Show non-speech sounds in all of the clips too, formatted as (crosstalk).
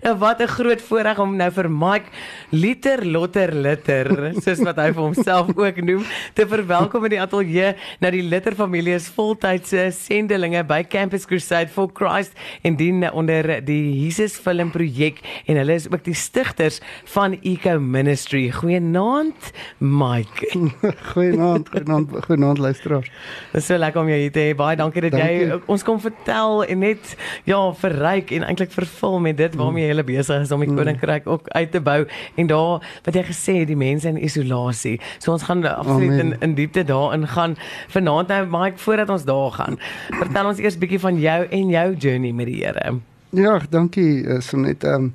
Nou wat 'n groot voorreg om nou vir Mike Liter Lotter Litter, soos wat hy vir homself ook noem, te verwelkom in die ateljee. Nou die Litter familie is voltydse sendelinge by Campus Crusade for Christ en dien onder die Jesus Film projek en hulle is ook die stigters van Eco Ministry. Goeienaand Mike. (laughs) goeienaand, goeienaand, goeienaand luisteraars. Dit is so lekker om jou hier te hê. Baie dankie dat dankie. jy ons kom vertel en net ja, verryk en eintlik vervul met dit waarmee jy besig is om die mm. koninkryk ook uit te bou en daar wat jy gesê het die mense in isolasie. So ons gaan absoluut in, in diepte daarin gaan vanaand nou Mike voordat ons daar gaan. Vertel ons eers bietjie van jou en jou journey met die Here. Ja, dankie eh, so net ehm um,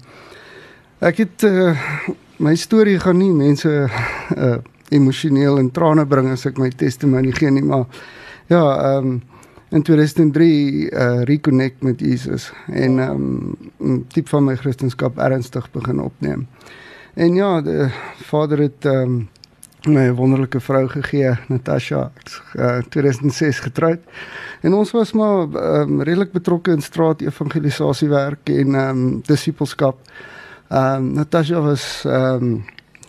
ek het uh, my storie gaan nie mense uh, emosioneel in trane bring as ek my testimonie gee nie, maar ja, ehm um, in 2003 uh reconnect met Jesus en um 'n tip van my Christendom ernstig begin opneem. En ja, die vader het um my wonderlike vrou gegee, Natasha, uh, 2006 getroud. En ons was maar um redelik betrokke in straat evangelisasiewerk en um disipelskap. Um Natasha was um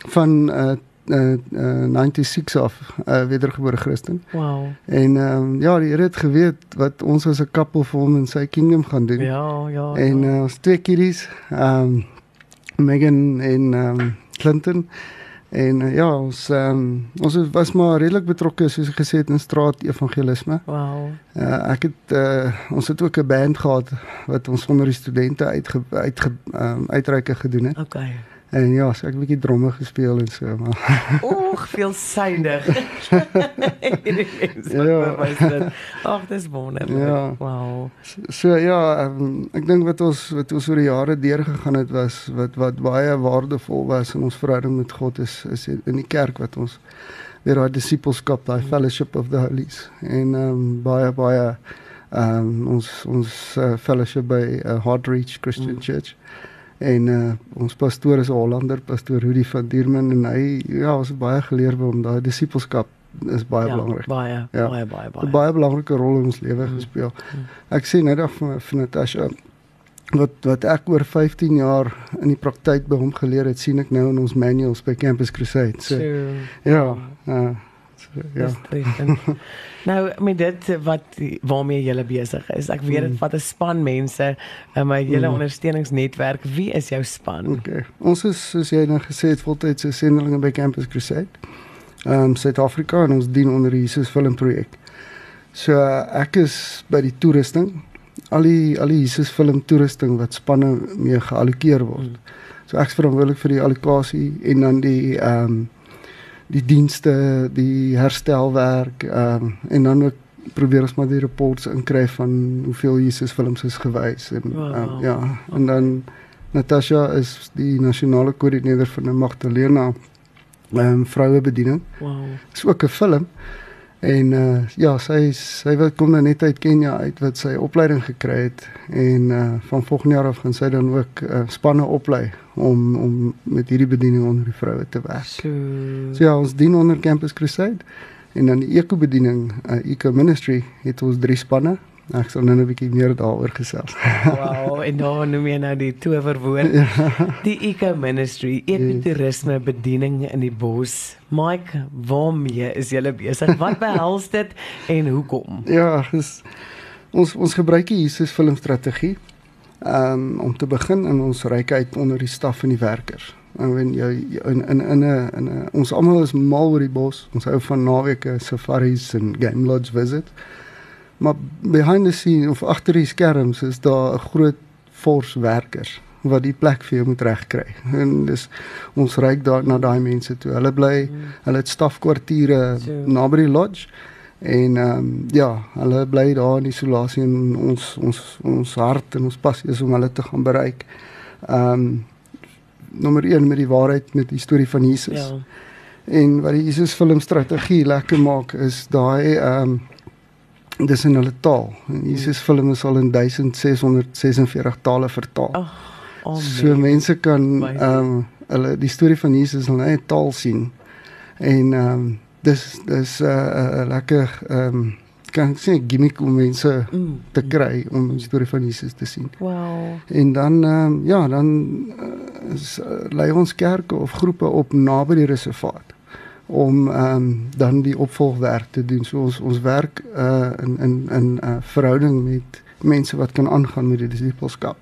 van uh uh, uh 96 af uh, wedergebore Christen. Wow. En ehm um, ja, die Here het geweet wat ons as 'n koppel vir hom in sy kingdom gaan doen. Ja, ja. En uh, ons twee kiddies, ehm um, Megan en ehm um, Clinton en uh, ja, ons ehm um, ons was maar redelik betrokke soos ek gesê het in straat evangelisme. Wow. Uh, ek het uh, ons het ook 'n band gehad wat ons onder die studente uit uit ehm um, uitreike gedoen het. Okay. En ja, so ek 'n bietjie dromme gespeel en so maar. (laughs) Oeg, veel suinig. (laughs) ja. (laughs) Ag, dis wonderlik. Ja. Wow. So, so ja, um, ek dink wat ons wat ons oor die jare deur gegaan het was wat wat baie waardevol was in ons verhouding met God is is in die kerk wat ons weer daai disipelskap, daai fellowship of the holies en ehm um, baie baie ehm um, ons ons uh, fellowship by uh, Hardreach Christian mm. Church en uh, ons pastoor is 'n Hollander pastoor Rudy van Dierman en hy ja ons het baie geleer by hom daai disipelskap is baie ja, belangrik baie ja. baie baie baie 'n baie belangrike rol in ons lewe mm. gespeel mm. ek sê net af van Natasha wat wat ek oor 15 jaar in die praktyk by hom geleer het sien ek nou in ons manuals by Campus Crusade so, ja uh, ja. (laughs) nou met dit wat waarmee jy besig is. Ek weet dit mm. vat 'n span mense in my hele mm. ondersteuningsnetwerk. Wie is jou span? Okay. Ons is soos jy nou gesê het voltydse sendelinge by Campus Crusade. Ehm um, Suid-Afrika en ons dien onder die Jesus Film projek. So ek is by die toerusting. Al die al die Jesus Film toerusting wat spanne mee geallokeer word. Mm. So ek is verantwoordelik vir die allocasie en dan die ehm um, die dienste, die herstelwerk ehm um, en dan ook probeer ons maar die reports inkry van hoeveel Jesus films is gewys en wow. um, ja, en dan Natasha is die nasionale koördineerder van die Magdalena ehm um, vroue bediening. Wow. Dis ook 'n film. En uh ja, sy sy wil kom nou net uit Kenja uit wat sy opleiding gekry het en uh van volgende jaar af gaan sy dan ook uh, spanne oplei om om met hierdie bediening onder die vroue te werk. So, so ja, ons dien onder Campus Crusade en dan die Eco bediening, uh, Eco Ministry het ons drie spanne Ek sal nou 'n bietjie meer daaroor gesels. wow, en nou noem jy nou die towerwoord. Ja. Die Eco Ministry, ekotourisme bediening in die bos. Mike, waarmee is julle besig? Wat (laughs) behels dit en hoekom? Ja, is, ons ons gebruik die Jesus filmstrategie um, om te begin in ons rykheid onder die staf en die werkers. En wen jy in in in 'n in 'n ons almal is mal oor die bos. Ons hou van naweke safaris en game lodge visits. Maar behind the scene of agter die skerms is daar 'n groot fors werkers wat die plek vir jou moet regkry. En dis ons reik daar na daai mense toe. Hulle bly, mm. hulle het stafkwartiere naby die lodge en ehm um, ja, hulle bly daar in isolasie en ons ons ons hart en ons passie is om hulle te gaan bereik. Ehm um, nommer 1 met die waarheid met die storie van Jesus. Ja. En wat die Jesus film strategie lekker maak is daai ehm um, dis in hulle taal. En Jesus film is al in 1646 tale vertaal. Ag, oh, so mense kan ehm um, hulle die storie van Jesus in hulle taal sien. En ehm um, dis dis 'n uh, uh, lekker ehm um, kan ek sê gimmick om mense mm. te kry om die storie van Jesus te sien. Wow. En dan um, ja, dan uh, is, uh, lei ons kerke of groepe op naby die reservaat om ehm um, dan die opvolgwerk te doen. So ons ons werk uh in in in 'n uh, verhouding met mense wat kan aangaan met die disipelskap.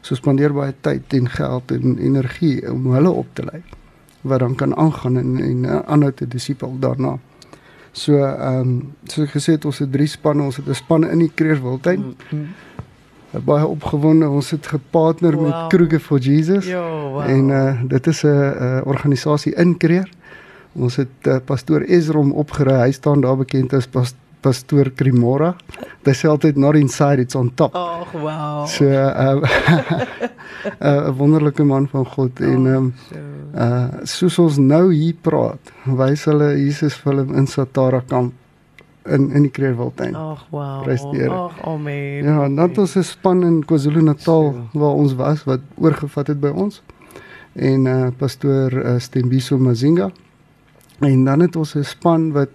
So spandeer baie tyd en geld en energie om hulle op te lei wat dan kan aangaan en en uh, aanhou te disipel daarna. So ehm um, so gesê het ons het drie spanne, ons het 'n span in die Kreerswiltuin. Mm -hmm. Baie opgewonde, ons het gepartner wow. met Kruger for Jesus. Jo, wow. En uh dit is 'n uh, organisasie in Kreer. Ons het uh, pastoor Esrom opgery. Hy staan daar bekend as past, pastoor Krimora. Hy sê altyd not inside it's on top. Oh, wow. So (laughs) 'n uh, uh, wonderlike man van God en ehm um, uh soos ons nou hier praat, wys hulle Jesus film in Satara kamp in in die Kreerwiltuin. Ag wow. Ag amen. Ja, dan ons 'n span in KwaZulu-Natal waar ons was wat oorgevat het by ons. En uh pastoor uh, Stembiso Mazinga. En dan het ons 'n span wat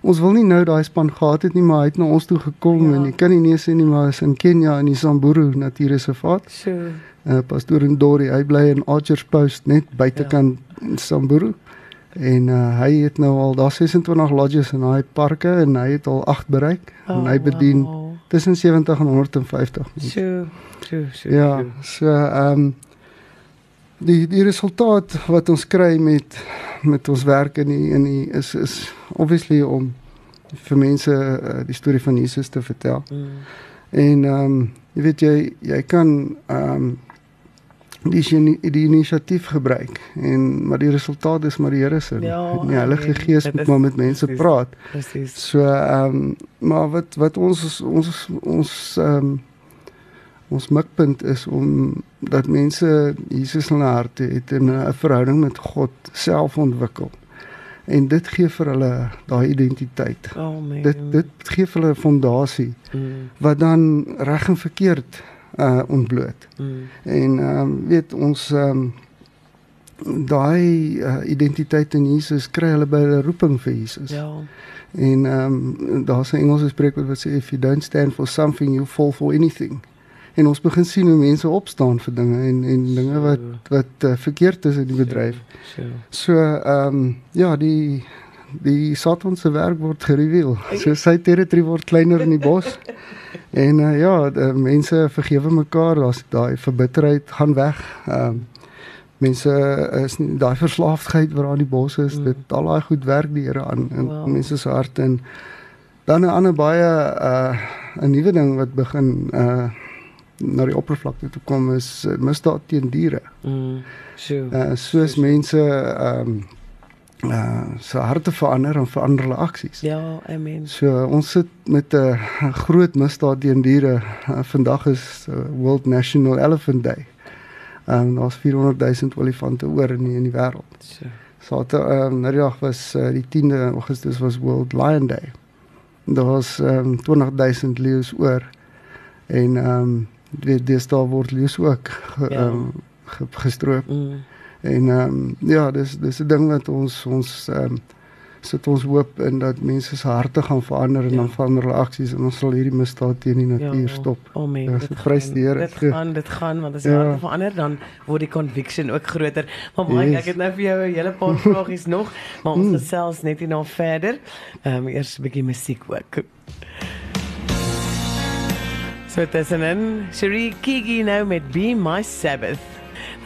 ons wil nie nou daai span gehad het nie, maar hy het na ons toe gekom ja. en jy kan nie nee sê nie, maar is in Kenia in die Samburu Natuurreservaat. So. Uh, pastoor Ndori, hy bly in Archers Post net buitekant ja. Samburu. En uh, hy het nou al daar 26 lodges in daai parke en hy het al 8 bereik oh, en hy bedien wow. tussen 70 en 150 mense. So, so, so. Ja, so ehm um, die die resultaat wat ons kry met met ons werk in die, in die is is obviously om vir mense uh, die storie van Jesus te vertel. Mm. En ehm um, jy weet jy jy kan ehm um, die die inisiatief gebruik en maar die resultaat is maar die Here se. Ja, die Heilige Gees moet maar met mense precies, praat. Presies. So ehm um, maar wat wat ons ons ons ehm um, ons mikpunt is om dat mense Jesus in hulle harte het en 'n verhouding met God self ontwikkel. En dit gee vir hulle daai identiteit. Amen. Dit dit gee vir hulle 'n fondasie mm. wat dan reg en verkeerd uh ontbloot. Mm. En ehm um, weet ons ehm um, daai uh, identiteit in Jesus kry hulle by hulle roeping vir Jesus. Ja. En ehm um, daar's 'n Engelse spreekwoord wat sê if you don't stand for something you fall for anything en ons begin sien hoe mense opstaan vir dinge en en dinge wat wat uh, verkeerd is in die bedryf. So ehm um, ja, die die Satan se werk word gereveal. So sy territory word kleiner in die bos. (laughs) En uh, ja, die mense vergewe mekaar, daar's daai verbitterheid gaan weg. Ehm um, mense is daai verslaafdheid wat daar in die bos is, mm. dit al daai goed werk die Here aan in wow. mense se harte en dan 'n ander baie uh 'n nuwe ding wat begin uh na die oppervlakte toe kom is uh, misdaad teen diere. Mm. So. Uh, soos so mense ehm um, uh so harte verander en verander hulle aksies. Ja, amen. So ons sit met 'n uh, groot misdaad teen diere. Uh, vandag is uh, World National Elephant Day. En um, daar's 400 000 olifante oor in die, in die wêreld. So. Saterdag ehm um, nou was uh, die 10de Augustus was World Lion Day. Daar was ehm um, 20 000 leeu's oor. En ehm um, weet daar word lees ook ehm ja. um, gestroop. Mm. En ehm um, ja, dis dis 'n ding wat ons ons ehm um, sit ons hoop in dat mense se harte gaan verander en ja. dan verander hulle aksies en ons sal hierdie misdaad teen die natuur ja. stop. Amen. Ja, dit prys die Here. Dit gaan dit gaan want as ja. harte verander dan word die conviction ook groter. Maar Mike, yes. ek het nou vir jou 'n hele paar (laughs) vragies nog, maar ons mm. gesels net hierna verder. Ehm um, eers 'n bietjie musiek ook. So tussenin, Cherie Kiki nou met Be My Sabbath.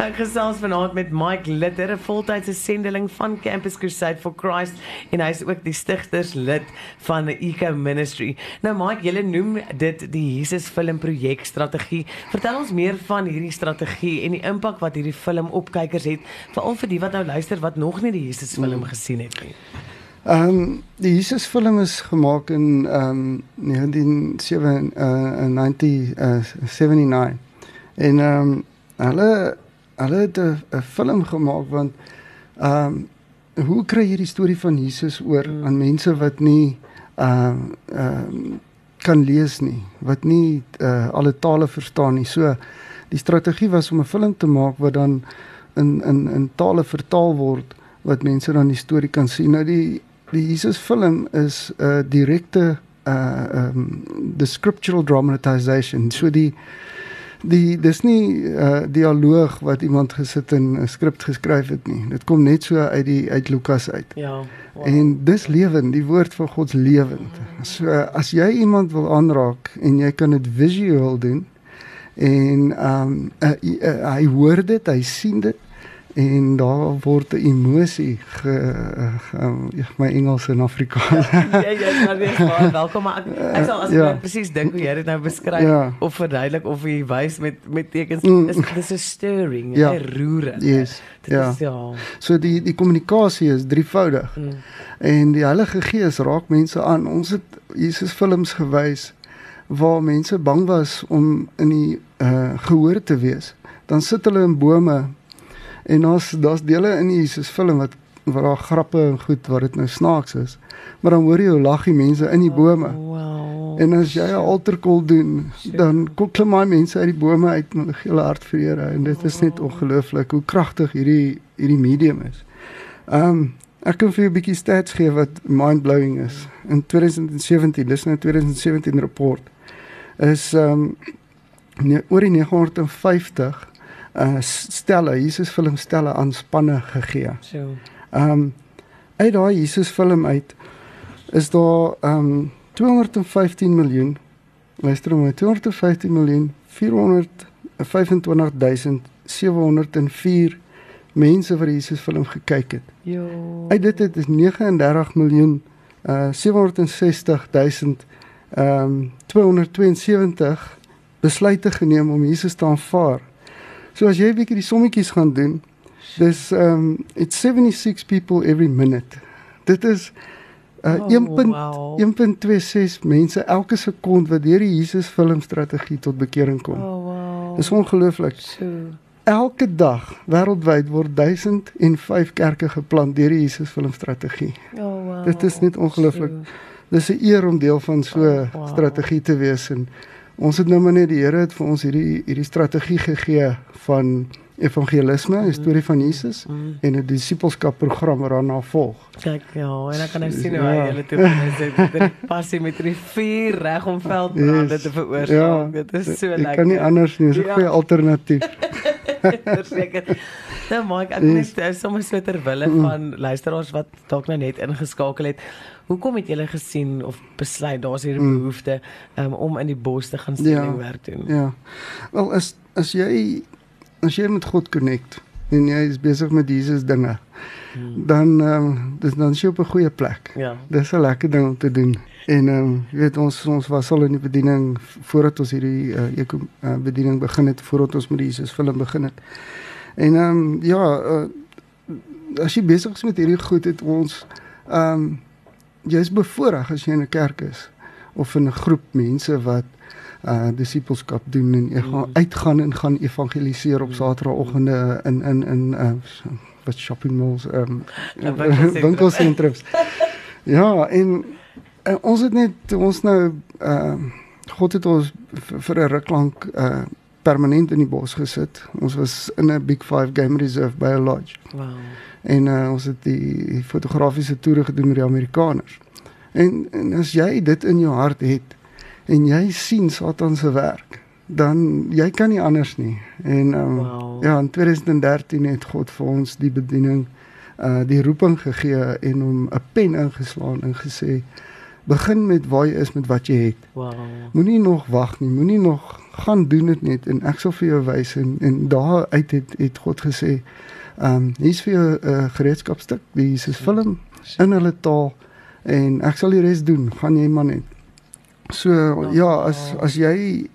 Ek gesels vanaand met Mike Litter, 'n voltydse sendeling van Campus Crusade for Christ en hy is ook die stigterslid van the Eco Ministry. Nou Mike, jy noem dit die Jesus film projek strategie. Vertel ons meer van hierdie strategie en die impak wat hierdie film op kykers het, veral vir die wat nou luister wat nog nie die Jesus film hmm. gesien het nie. Ehm um, die Jesus film is gemaak in ehm um, 1979 uh, uh, en ehm um, hulle hulle het 'n film gemaak want ehm um, hoe kry jy die storie van Jesus oor mm. aan mense wat nie ehm uh, ehm um, kan lees nie, wat nie uh, alle tale verstaan nie. So die strategie was om 'n film te maak wat dan in in in tale vertaal word wat mense dan die storie kan sien. Nou die die Jesus film is 'n uh, direkte uh um the scriptural dramatization. So die die dis nie uh dialoog wat iemand gesit in 'n skrip geskryf het nie. Dit kom net so uit die uit Lukas uit. Ja. Wow. En dis lewend, die woord van God is lewend. So as jy iemand wil aanraak en jy kan dit visueel doen en um, uh, uh, uh, hy hoor dit, hy sien dit en daar word 'n emosie ge, um, my Engels en Afrikaans. (laughs) ja, ja, ja, nee, maar welkom maar ek, ek sal as ja. ek presies dink hoe jy dit nou beskryf ja. of verduidelik of jy wys met met tekens mm. is dis 'n stirring, 'n ja. roering. Yes. Ja. Is, ja. So die die kommunikasie is drievoudig. Mm. En die Heilige Gees raak mense aan. Ons het Jesus films gewys waar mense bang was om in die uh gehoor te wees. Dan sit hulle in bome En ons daar's dele in Jesus film wat waar daar grappe en goed waar dit nou snaaks is. Maar dan hoor jy hoe lag die mense in die bome. Oh, wow. En as jy 'n altarkol doen, dan kom klim my mense uit die bome uit met 'n hele hart vir Here en dit is net ongelooflik hoe kragtig hierdie hierdie medium is. Ehm um, ek kan vir jou 'n bietjie stats gee wat mind-blowing is. In 2017, dis nou 2017 rapport is ehm um, oor die 950 uh stelle Jesus film stelle aan spanne gegee. So. Ehm um, uit daai Jesus film uit is daar ehm um, 215 miljoen luister maar 215 miljoen 425704 mense vir Jesus film gekyk het. Jo. Uit dit het is 39 miljoen uh 760000 ehm um, 272 besluite geneem om Jesus te aanvaar. So as jy 'n bietjie die sommetjies gaan doen, dis um it's 76 people every minute. Dit is uh, oh, 1.1.26 wow. mense elke sekond wat deur die Jesus filmstrategie tot bekering kom. Oh wow. Dis ongelooflik. So. Elke dag wêreldwyd word 1005 kerke geplant deur die Jesus filmstrategie. Oh wow. Dit is net ongelooflik. So. Dis 'n eer om deel van so 'n oh, wow. strategie te wees en Ons het nou maar net die Here het vir ons hierdie hierdie strategie gegee van evangelisme, die storie van Jesus mm. en 'n disippelskap program wat daarna volg. Kyk, ja, en ek kan nou sien hoe ja. hy hulle toe dit die passie met vuur reg om veldbrande yes. te veroorsaak. Ja, dit is so lekker. Ek kan nie anders nie, so 'n ja. goeie alternatief. (laughs) Verseker. Nou Mike, ek net sommer so ter wille mm. van luisteraars wat dalk nou net ingeskakel het. Hoekom het julle gesien of besluit daar's hier 'n mm. behoefte um, om in die bos te gaan sendingwerk ja, doen? Ja. Wel as as jy as jy met God connect en jy is besig met Jesus dinge, hmm. dan ehm um, dis dan jy op 'n goeie plek. Ja. Dis 'n lekker ding om te doen. En ehm um, jy weet ons ons was al in die bediening voordat ons hierdie uh, eko uh, bediening begin het, voordat ons met Jesus film begin het. En ehm um, ja, uh, as jy besig is met hierdie goed het ons ehm um, jy's bevoorreg as jy in 'n kerk is of in 'n groep mense wat uh disipelskap doen en jy gaan mm. uitgaan en gaan evangeliseer op mm. Saterdagoggende in in in uh wat shopping malls (laughs) um winkelsentrums. ja, en uh, ons het net ons nou uh God het ons vir 'n ruk lank uh permanent in die bos gesit. Ons was in 'n Big 5 Game Reserve by a lodge. Wow. En uh, ons het die, die fotografiese toere gedoen met die Amerikaners. En en as jy dit in jou hart het en jy sien Satan se werk, dan jy kan nie anders nie. En um, wow. ja, in 2013 het God vir ons die bediening uh die roeping gegee en hom 'n pen ingeslaan en gesê begin met waar jy is met wat jy het. Wow. Moenie nog wag nie, moenie nog gaan doen dit net en ek sal vir jou wys en en daar uit het het God gesê ehm um, hier's vir jou 'n uh, gereedskapstuk, die Jesus film in hulle taal en ek sal die res doen, gaan jy maar net. So ja, as as jy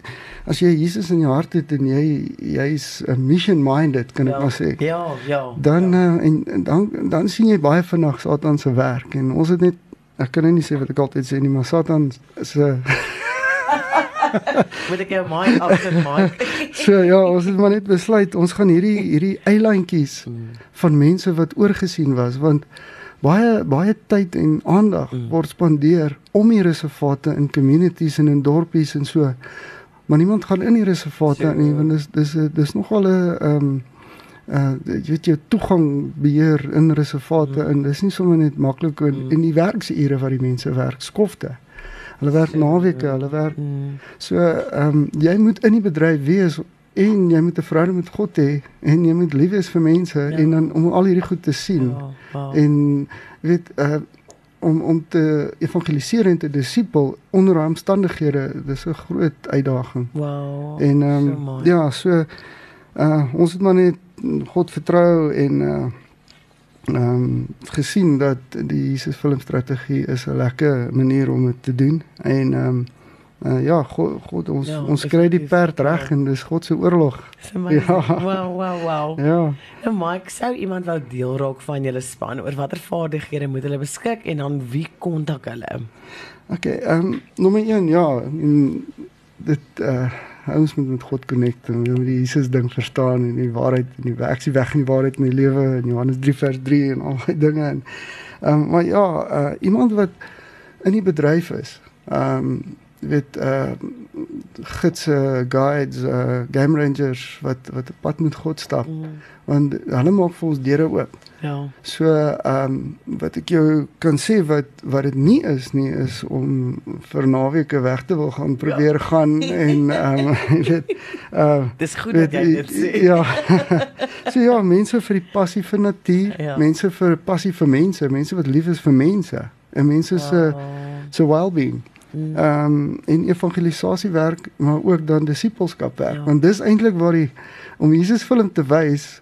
as jy Jesus in jou hart het en jy jy's 'n mission minded kan ek ja, maar sê. Ja, ja. Dan ja. Uh, en, en dan dan sien jy baie vinnig Satan se werk en ons het net ek kan nie sê wat ek altyd sê nie, maar Satan se (laughs) Moet ek jou mind afsit maak. (laughs) so ja, ons het maar net besluit ons gaan hierdie hierdie eilandjies hmm. van mense wat oorgesien was want baie baie tyd en aandag mm. word spandeer om die reservate in communities en in dorpies en so. Maar niemand gaan in die reservate nie want dis dis dis nogal 'n ehm um, uh jy weet jy toegang beheer in reservate mm. en dis nie sommer net maklik in mm. in die werksure wat die mense werk skofte. Hulle werk naweke, hulle werk so ehm um, jy moet in die bedryf wees en jy moet 'n verhouding met God hê en jy moet lief wees vir mense ja. en dan om al hierdie goed te sien. Ja, wow. En weet uh om om te evangeliseer en te disipel onder omstandighede, dis 'n groot uitdaging. Wow. En ehm um, so ja, so uh ons het maar net God vertrou en uh ehm um, gesien dat die Jesus filmstrategie is 'n lekker manier om dit te doen en ehm um, uh, ja, God, God ons ja, ons kry die perd reg ja. en dis God se oorlog. Ja. Wow, wow, wow. (laughs) Ja. Nou Mike, sou iemand wou deel raak van julle span oor watter vaardighede moet hulle beskik en dan wie kontak hulle? Okay, ehm um, nommer 1 ja, en dit uh ons moet met God connect en met die Jesus ding verstaan en die waarheid en die ek sien weg in die waarheid in die lewe in Johannes 3 vers 3 en al die dinge en ehm um, maar ja, uh iemand wat in die bedryf is. Ehm um, weet uh gidse guides uh game rangers wat wat op pad met God stap mm. want hulle maak vir ons deure oop. Ja. So ehm um, wat ek jou kan sê wat wat dit nie is nie is om vir naweke weg te wil gaan probeer ja. gaan en (laughs) ehm um, weet uh Dis goed weet, dat jy dit sê. Ja. (laughs) so ja, mense vir die passie vir natuur, ja. mense vir passie vir mense, mense wat lief is vir mense en mense se oh. se well-being. Mm. Ehm um, en evangelisasie werk maar ook dan disippelskap werk ja. want dis eintlik waar die om Jesus film te wys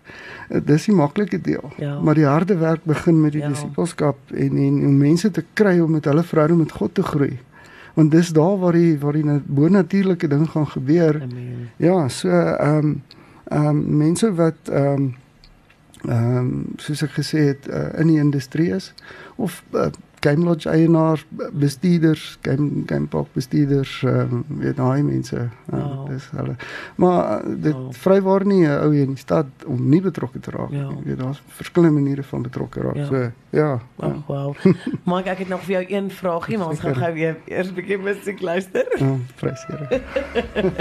eh, dis die maklike deel ja. maar die harde werk begin met die ja. disippelskap en en om mense te kry om met hulle verhouding met God te groei want dis daar waar die waar die bonatuurlike ding gaan gebeur Amen. ja so ehm um, ehm um, mense wat ehm um, ehm um, soos ek gesê het uh, in die industrie is of uh, game lodge eienaars, bestuurders, game game park bestuurders, um, weet daai mense. Um, oh. Dis hulle. Maar uh, dit oh. vrywaar nie 'n ou in die stad om nie betrokke te raak ja. nie. Jy weet daar's verskillende maniere van betrokke raak. Ja. So, ja. Oh, ja. Wow. (laughs) maar ek het nog vir jou een vraagie, maar ons gaan gou weer eers 'n bietjie musiek luister. Ja, vreesere.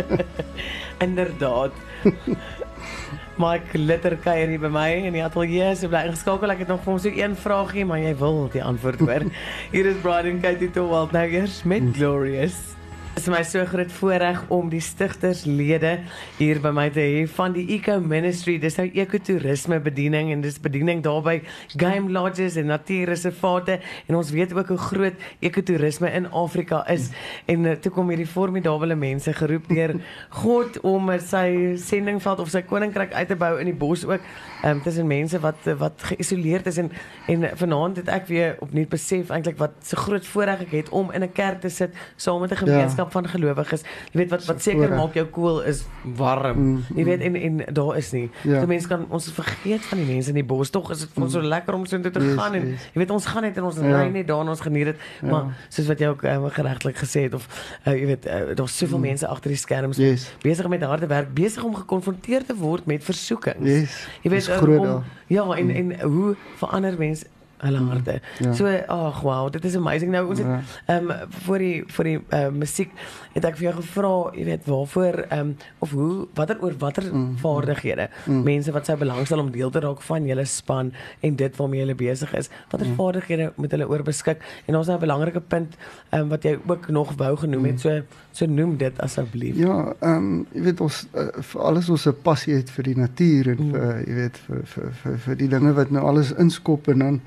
(laughs) Inderdaad. (laughs) Mike Litter kuier hier by my in die ateljee. Sy bly ingeskakel. Ek het nog vir hom so een vraagie, maar jy wil die antwoord hoor. (laughs) hier is Brian Katie Towald nou eers met mm. Glorious. Dit is my so groot voorreg om die stigterslede hier by my te hê van die Eco Ministry. Dis nou ekotourisme bediening en dis bediening daarby game lodges en natuurreservate en ons weet ook hoe groot ekotourisme in Afrika is. En uh, toe kom hierdie formidable mense geroep deur God om sy sendingveld of sy koninkryk uit te bou in die bos ook. Um, tussen mense wat wat geïsoleerd is en en vanaand het ek weer opnuut besef eintlik wat so groot voorreg ek het om in 'n kerk te sit saam met 'n gemeenskap ja gemeenskap van gelowiges. Jy weet wat wat seker maak jou koel is warm. Mm, jy weet en en daar is nie. Ja. Die mense kan ons vergeet van die mense in die bos. Tog is dit vir ons so mm. lekker om so intoe te yes, gaan en yes. jy weet ons gaan net en ons ja. ry net daar en ons geniet dit. Ja. Maar soos wat jy ook um, geregtelik gesê het of uh, jy weet uh, daar's soveel mm. mense agter die skerms yes. besig met harde werk, besig om gekonfronteer te word met versoekings. Yes. Jy weet uh, om, ja en en hoe verander mense hulle mm, harte. Ja. So ag wow, dit is amazing. Nou ons het ja. ehm ja. um, vir die vir die uh, musiek het ek vir jou gevra, jy weet, waarvoor ehm um, of hoe watter oor watter mm, vaardighede mm. mense wat sou belangstel om deel te raak van julle span en dit waarmee hulle besig is. Watter mm. vaardighede moet hulle oor beskik? En ons het 'n belangrike punt ehm um, wat jy ook nog wou genoem het. Mm. So so noem dit asseblief. Ja, ehm um, jy weet ons uh, vir alles ons 'n passie het vir die natuur en mm. vir jy weet vir vir vir vir die dinge wat nou alles inskop en dan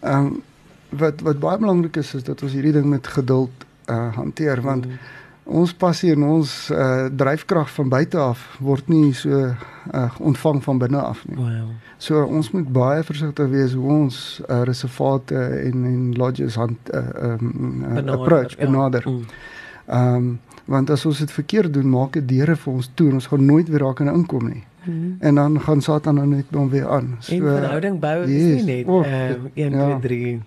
Ehm um, wat wat baie belangrik is is dat ons hierdie ding met geduld uh hanteer want mm. ons passie en ons uh dryfkrag van buite af word nie so uh ontvang van binne af nie. Oh, ja. So ons moet baie versigtig wees hoe ons uh, reservate en en lodges hand uh um uh, approach ja. benader. Ehm ja. mm. um, want as ons dit verkeerd doen, maak dit deure vir ons toe en ons gaan nooit weer raak in 'n inkom nie. -hmm. En dan gaan Satan dan net dan weer aan. So, en verhouding bou yes, is nie net oh, uh, 1 2 3.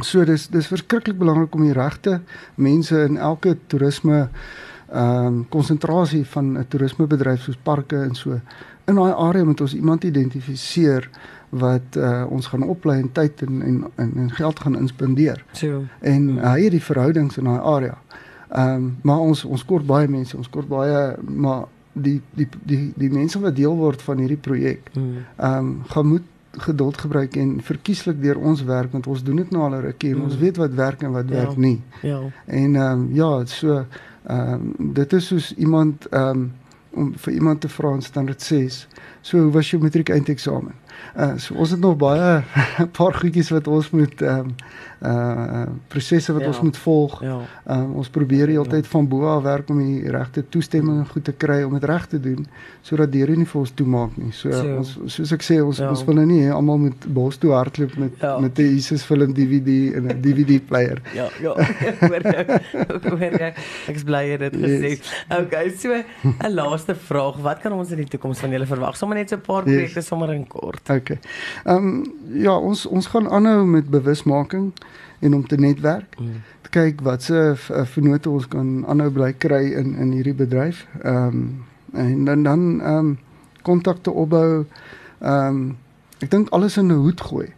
So dis dis verskriklik belangrik om die regte mense in elke toerisme ehm um, konsentrasie van 'n toerismebedryf soos parke en so in daai area moet ons iemand identifiseer wat uh, ons gaan oplei en tyd en en en, en geld gaan inspandeer. So. En hy uh, het die verhoudings in daai area. Ehm um, maar ons ons kort baie mense, ons kort baie maar die die die die mense wat deel word van hierdie projek. Hmm. Ehm um, gaan moet geduld gebruik en verkieslik deur ons werk want ons doen dit nou al 'n rukkie en mm. ons weet wat werk en wat Ja. werk nie. Ja. En ehm um, ja, so ehm um, dit is soos iemand ehm um, om vir iemand te vra in standaard 6. So hoe was jou matriek eindeksamen? Uh so ons het nog baie 'n (laughs) paar goedjies wat ons moet ehm um, uh prosesse wat Ja. ons moet volg. Ja. Ehm um, ons probeer die hele tyd van bo af werk om die regte toestemming en goed te kry om dit reg te doen sodat deure nie vir ons toemaak nie. So, So. ons soos ek sê ons Ja. ons wil nou nie almal moet bos toe hardloop met Ja. met 'n Jesus film DVD en 'n DVD player. Ja, ja. (laughs) Hoor jy? Ek is bly jy het dit gesê. Yes. Okay, so 'n laaste vraag. Wat kan ons in die toekoms van julle verwag? Sommige net so 'n paar Yes. projekte sommer in kort. Okay. Ehm um, ja, ons ons gaan aanhou met bewusmaking en om te netwerk. Mm. Te kyk wat se uh, vennote ons kan aanhou bly kry in in hierdie bedryf. Ehm um, en dan dan ehm um, kontakte opbou. Ehm um, ek dink alles in 'n hoed gooi.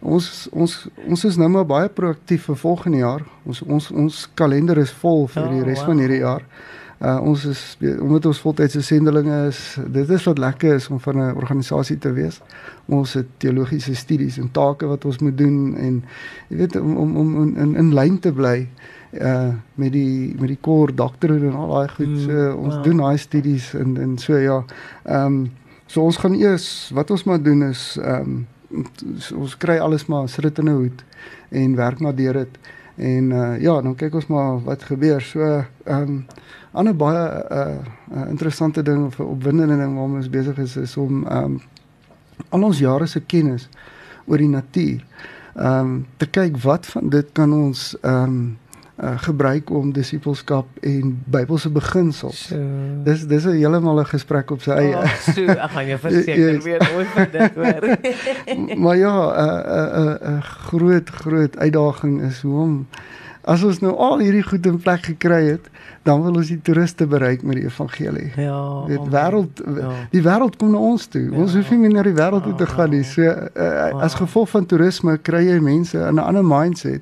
Ons ons ons is nou maar baie proaktief vir volgende jaar. Ons ons ons kalender is vol vir Oh, die res wow. van hierdie jaar. Uh ons is omdat ons voltydse sendelinge is, dit is wat lekker is om van 'n organisasie te wees. Ons het teologiese studies en take wat ons moet doen en jy weet om om om in in lyn te bly uh met die met die core doktere en al daai goed. Mm, So ons wow. doen daai studies en en so ja. Ehm um, so ons gaan eers wat ons maar doen is ehm um, ons kry alles maar sit in 'n hoed en werk maar deur dit. En uh ja, dan kyk ons maar wat gebeur. So ehm um, ander baie uh, uh interessante ding of opwindende ding waarmee ons besig is is om ehm um, al ons jare se kennis oor die natuur ehm um, te kyk wat van dit kan ons ehm um, uh, gebruik om disippelskap en Bybelse beginsels. So. Dis dis 'n heeltemal 'n gesprek op sy eie. Oh, so, ek gaan jou verseker Yes. weer ooit vir dit hoor. (laughs) maar ja, 'n 'n 'n groot groot uitdaging is hoe om as ons nou al hierdie goed in plek gekry het, dan wil ons die toeriste bereik met die evangelie. Ja. Dit wêreld Ja. die wêreld kom na ons toe. Ons Ja. hoef nie meer na die wêreld toe te gaan nie. So uh, as gevolg van toerisme kry jy mense in 'n ander mindset.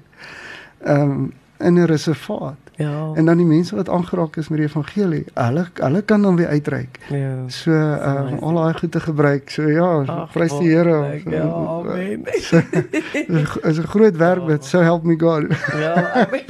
Ehm um, in 'n reservaat. Ja. En dan die mense wat aangeraak is met die evangelie, hulle hulle kan dan weer uitreik. ja. So ehm um, al daai goed te gebruik. So ja, prys die Here. Ja, amen. (laughs) is 'n groot werk wat so help me God. Ja, amen.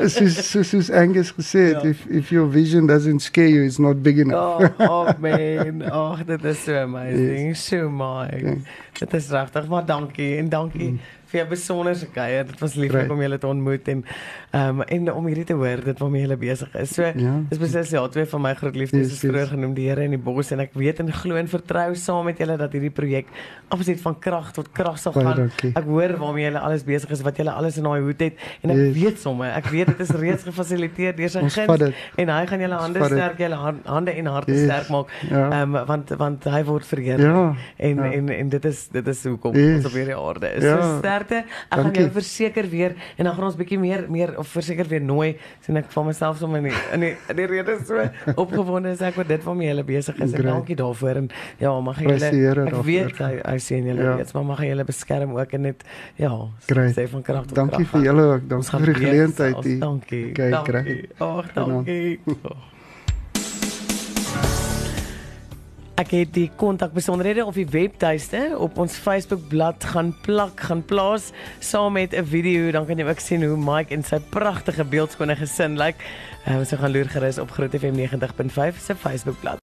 (laughs) soos soos soos Angus gesê het, Ja. if if your vision doesn't scare you, it's not big enough. Oh, oh man. Ag, dit is so amazing. So my. Ja. Dit is regtig, maar dankie en dankie Mm. Vir jou besonderse kuier. Dit was lieflik Great. om julle te ontmoet en ehm um, en om hierdie te hoor dit waarmee julle besig is. So Ja. dis beslis ja, twee van my groot liefdes Yes, is yes. vroeër genoem die Here en die bos en ek weet en glo en vertrou saam met julle dat hierdie projek absoluut van krag tot krag sal Baie gaan. dankie. Ek hoor waarmee julle alles besig is, wat julle alles in daai hoed het en ek Yes. weet sommer, ek weet dit is reeds gefasiliteer deur sy guns en hy gaan julle hande sterk, julle han- hande en harte Yes. sterk maak. Ja. Ehm um, want want hy word verheerlik. Ja. En, ja. en en dit is dit is hoekom Yes. ons op hierdie aarde is. Ja. So sterkte. Ek gaan Dankie. jou verseker weer en dan gaan ons bietjie meer meer of verseker weer nooi sien ek van myself sommer in die in die, in die rede so opgewonde is ek oor dit waarmee jy besig is. Great. dankie daarvoor en ja, mag Here julle ek weet hy hy sien julle Ja. weet, maar mag hy julle beskerm ook en net ja, Great. sê van krag tot Dankie krag vir gaan. julle ook. Dankie vir die geleentheid. Dankie. Okay, dankie. Ag, dankie. Oh. Ek het die kontakbesonderhede of die webtuiste op ons Facebookblad gaan plak, gaan plaas saam met 'n video, dan kan jy ook sien hoe Mike en sy pragtige beeldskone gesin lyk. Like. Uh, so gaan loer gerus op Groot FM 90.5 se Facebookblad.